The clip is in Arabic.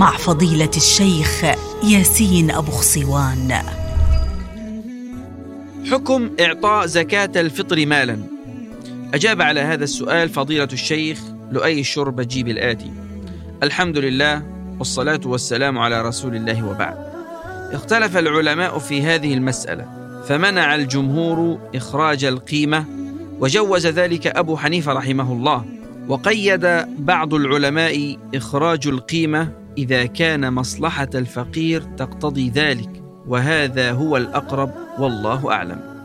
مع فضيلة الشيخ ياسين أبو خصوان حكم إعطاء زكاة الفطر مالا. أجاب على هذا السؤال فضيلة الشيخ لؤي الشربجي بالآتي الحمد لله والصلاة والسلام على رسول الله وبعد. اختلف العلماء في هذه المسألة فمنع الجمهور إخراج القيمة وجوز ذلك أبو حنيفة رحمه الله وقيد بعض العلماء إخراج القيمة إذا كان مصلحة الفقير تقتضي ذلك وهذا هو الأقرب والله أعلم.